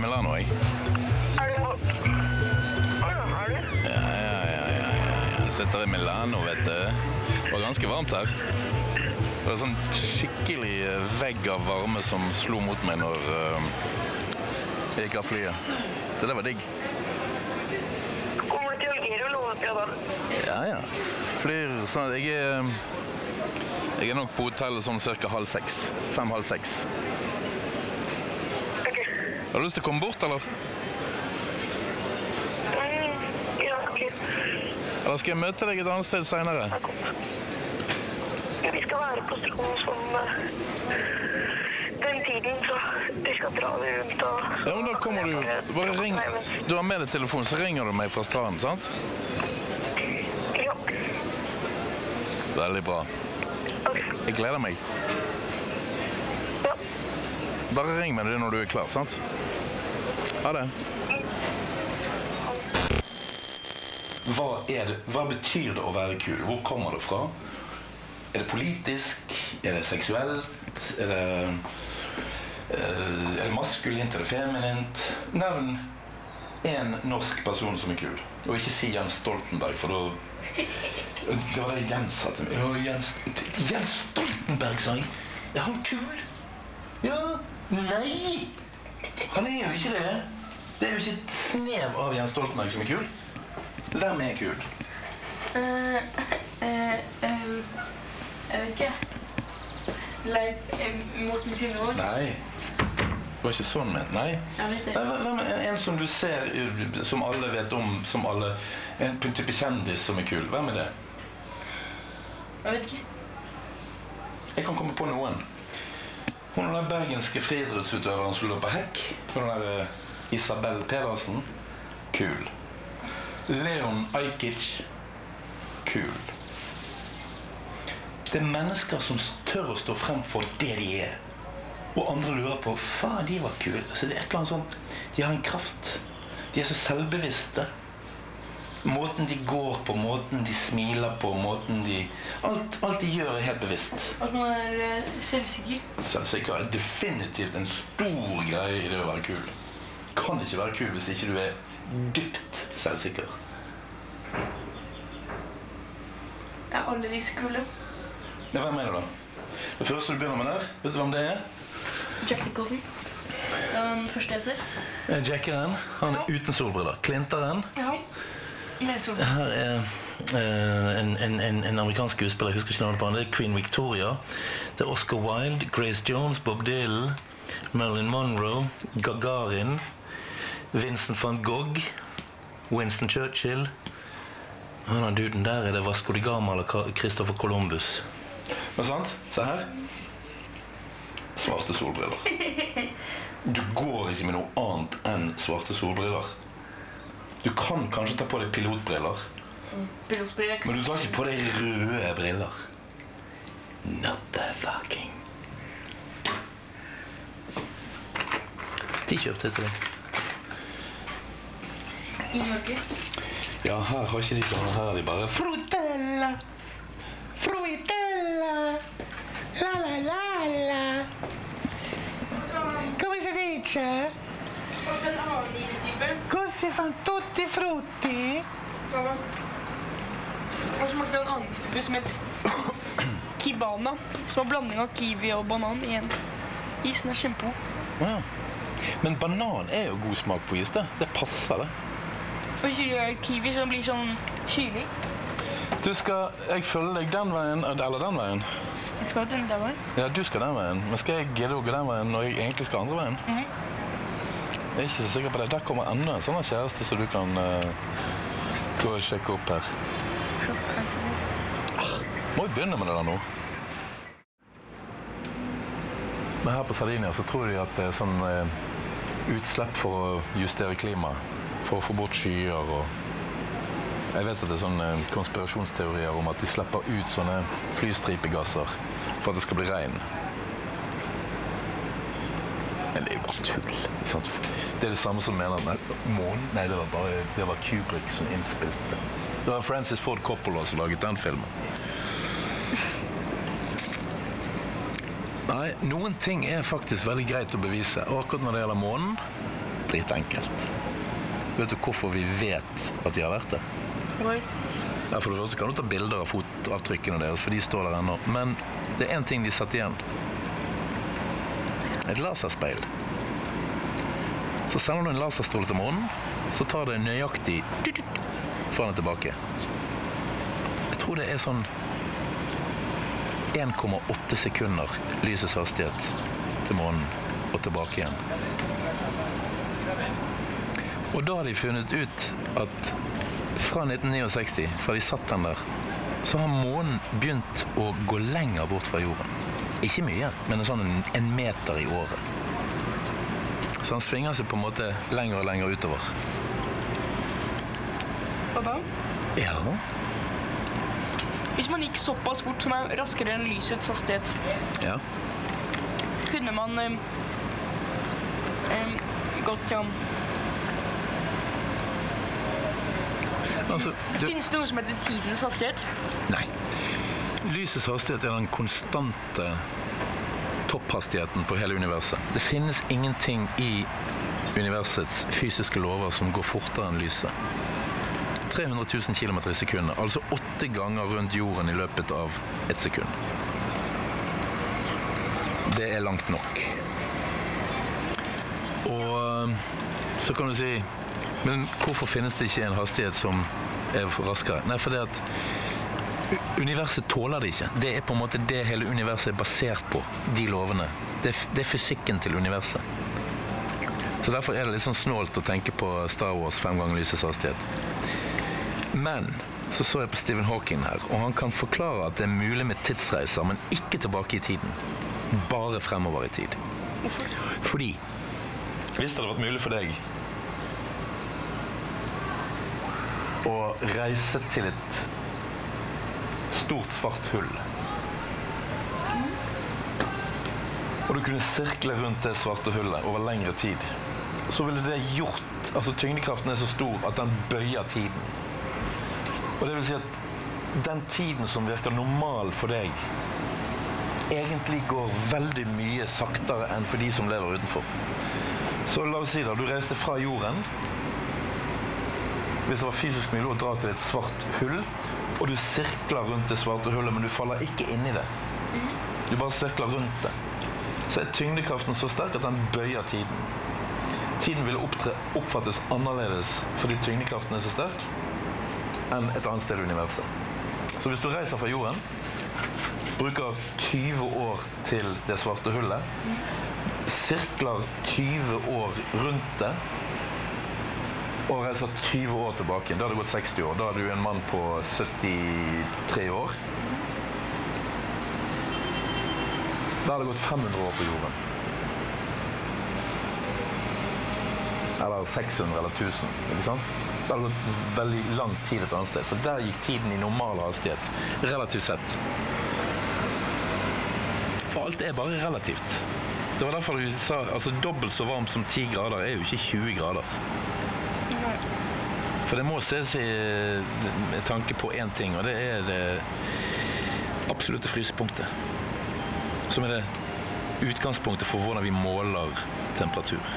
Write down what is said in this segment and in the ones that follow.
Milano, jeg. Er du ja, er du? Ja, ja, ja, ja, ja. Jeg sitter i Milano, vet du. Det var ganske varmt her. Det var sånn skikkelig eh, vegg av varme som slo mot meg når eh, jeg gikk av flyet. Så det var digg. Kommer du til Algeria nå? Ja. Ja, ja. Flyr sånn at jeg er Jeg er nok på hotellet sånn cirka halv seks. Fem-halv seks. Har du lyst til å komme bort, eller? Mm, ja, ok. Eller skal jeg møte deg et annet sted seinere? Vi skal være på stranden sånn eh, den tiden, så vi skal dra rundt og Ja, men da kommer du Bare ring. Du har med deg telefonen, så ringer du meg fra stranden, sant? Ja. Veldig bra. Jeg gleder meg. Bare ring meg når du er klar, sant? Ha det. Hva, er det, hva betyr det å være kul? Hvor kommer det fra? Er det politisk? Er det seksuelt? Er det, eh, er det maskulint? Er det feminint? Nevn en norsk person som er kul. Og ikke si Jens Stoltenberg, for da Det var det Jens sa til meg. Jens, Jens Stoltenberg, sa jeg. Er han kul? Ja. Nei! Han er jo ikke det. Det er jo ikke et snev av Jens Stoltenberg som er kul. Hvem er kul? Eh, uh, uh, jeg vet ikke. Leif eh, Morten Synnervåg. Nei. Det var ikke sånn ment. Nei. Nei. Hvem er en som du ser, uh, som alle vet om, som alle En type kjendis som er kul. Hvem er det? Jeg vet ikke. Jeg kan komme på noen. Hun den bergenske friidrettsutøveren som løper hekk. Hun er Isabel Pedersen. Kul. Leon Ajkic. Kul. Det er mennesker som tør å stå frem for det de er. Og andre lurer på faen, de var kule. Så det er et eller annet sånn De har en kraft. De er så selvbevisste. Måten de går på, måten de smiler på, måten de Alt, alt de gjør, er helt bevisst. At man er eh, selvsikker. Selvsikker er definitivt en stor greie i det å være kul. Kan ikke være kul hvis ikke du er dypt selvsikker. Er alle disse kule? Ja, hvem er det, da? Det første du begynner med der, vet du hvem det er? Jack Nicholson. Den første jeg ser. Eh, Jackeren. Han er uten solbriller. Klinteren. Ja. Her er eh, en, en, en, en amerikansk skuespiller, jeg husker ikke navnet på han. Det er Queen Victoria. Det er Oscar Wilde, Grace Jones, Bob Dylan, Marilyn Monroe, Gagarin, Vincent van Gogh, Winston Churchill. Han er duden der er det Vasco de Gama eller Christopher Columbus. Men sant? Se her. Svarte solbriller. Du går ikke med noe annet enn svarte solbriller. Du kan kanskje ta på deg pilotbriller, Pilotbriller. men du tar ikke på deg røde briller. Not the fucking De kjøpte jeg til deg. I Norge. Ja, her har ikke de sånn. Her er de bare Frutella, fruitella, la la la la. Come si dice? En annen istype. Così fan tutti frutti? Hva Og så smakte en annen istype som het Kibana. Som var blanding av kiwi og banan i en is. Den er kjempegod. Ja. Men banan er jo god smak på is. Det, det passer, det. Og kiwi, så blir sånn kylig. Du skal Jeg følger deg den veien eller den veien. Jeg skal den veien. Ja, du skal den veien. Men skal jeg gidde å gå den veien når jeg egentlig skal andre veien? Mhm. Jeg er ikke så sikker på det. Der kommer enda en sånn kjæreste som du kan uh, gå og sjekke opp her. Må vi begynne med det der nå? Men her på Sardinia så tror de at det er sånn eh, utslipp for å justere klimaet. For å få bort skyer og Jeg vet at det er sånne konspirasjonsteorier om at de slipper ut sånne flystripegasser for at det skal bli regn. Men det er jo bare tull. Det er det samme som mener at månen Nei, det var bare det var Kubrick som innspilte. Det var Francis Ford Coppola som laget den filmen. Nei, noen ting er faktisk veldig greit å bevise. Og akkurat når det gjelder månen, dritenkelt. Vet du hvorfor vi vet at de har vært der? Nei. Ja, for det første kan du ta bilder av fotavtrykkene deres, for de står der ennå. Men det er én ting de satte igjen. Et laserspeil. Så sender du en laserstråle til månen, så tar det nøyaktig fra den tilbake. Jeg tror det er sånn 1,8 sekunder lysets hastighet til månen og tilbake igjen. Og da har de funnet ut at fra 1969, fra de satt den der, så har månen begynt å gå lenger bort fra jorden. Ikke mye, men en sånn en meter i året. Så han svinger seg på en måte lenger og lenger utover. Da? Ja, Hvis man gikk såpass fort som er raskere enn lysets hastighet, ja. kunne man um, um, gått ja. Altså, du, Finnes det noe som heter tidens hastighet? nei. Lysets hastighet er den konstante topphastigheten på hele universet. Det finnes ingenting i universets fysiske lover som går fortere enn lyset. 300 000 km i sekundet, altså åtte ganger rundt jorden i løpet av ett sekund. Det er langt nok. Og øh, så kan du si Men hvorfor finnes det ikke en hastighet som er raskere? Nei, fordi at universet tåler det ikke. Det er på en måte det hele universet er basert på. De lovene. Det, det er fysikken til universet. Så derfor er det litt sånn snålt å tenke på Star Wars fem ganger lysets hastighet. Men så så jeg på Stephen Hawking her, og han kan forklare at det er mulig med tidsreiser, men ikke tilbake i tiden. Bare fremover i tid. Hvorfor? Fordi Hvis det hadde vært mulig for deg å reise til et stort, svart hull Og du kunne sirkle rundt det svarte hullet over lengre tid, så ville det gjort Altså tyngdekraften er så stor at den bøyer tiden. Og det vil si at den tiden som virker normal for deg, egentlig går veldig mye saktere enn for de som lever utenfor. Så la oss si da, du reiste fra jorden. Hvis det var fysisk mulig å dra til et svart hull, og du sirkler rundt det svarte hullet, men du faller ikke inn i det. Du bare sirkler rundt det. Så er tyngdekraften så sterk at den bøyer tiden. Tiden vil opptre, oppfattes annerledes fordi tyngdekraften er så sterk enn et annet sted i universet. Så hvis du reiser fra jorden, bruker 20 år til det svarte hullet, sirkler 20 år rundt det, og reiser 20 år tilbake. Da har det gått 60 år. Da er du en mann på 73 år. Da har det gått 500 år på jorden. Eller 600 eller 1000. ikke sant? Da har det gått veldig lang tid et annet sted. For der gikk tiden i normal hastighet. Relativt sett. For alt er bare relativt. Det var derfor du sa altså dobbelt så varmt som 10 grader er jo ikke 20 grader. For det må ses i med tanke på én ting, og det er det absolutte frysepunktet. Som er det utgangspunktet for hvordan vi måler temperatur.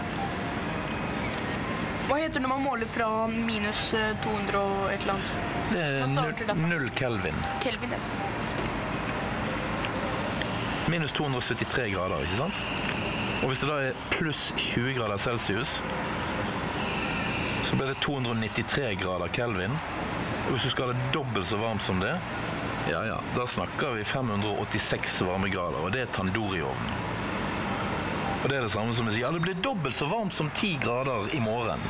Hva heter det når man måler fra minus eh, 200 og et eller annet? Det er null kelvin. Kelvin, ja. Minus 273 grader, ikke sant? Og hvis det da er pluss 20 grader celsius, så blir det 293 grader kelvin. Og hvis du skal ha det dobbelt så varmt som det, ja ja, da snakker vi 586 varmegrader, og det er tandoori-ovnen. Og det er det samme som å si ja, det blir dobbelt så varmt som 10 grader i morgen.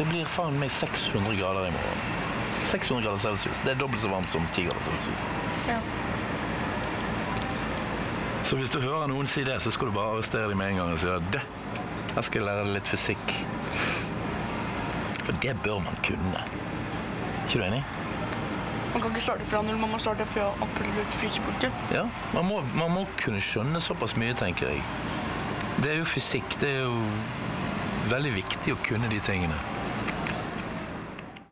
Det blir faen meg 600 grader i morgen. 600 grader celsius. Det er dobbelt så varmt som 10 grader celsius. ja. Så hvis du hører noen si det, så skal du bare arrestere dem med en gang og si at det, her skal jeg lære deg litt fysikk. For det bør man kunne. Ikke du enig? Man kan ikke starte fra null, man må starte fra absolutt frysepunktet. Ja, man må, man må kunne skjønne såpass mye, tenker jeg. Det er jo fysikk. Det er jo veldig viktig å kunne de tingene.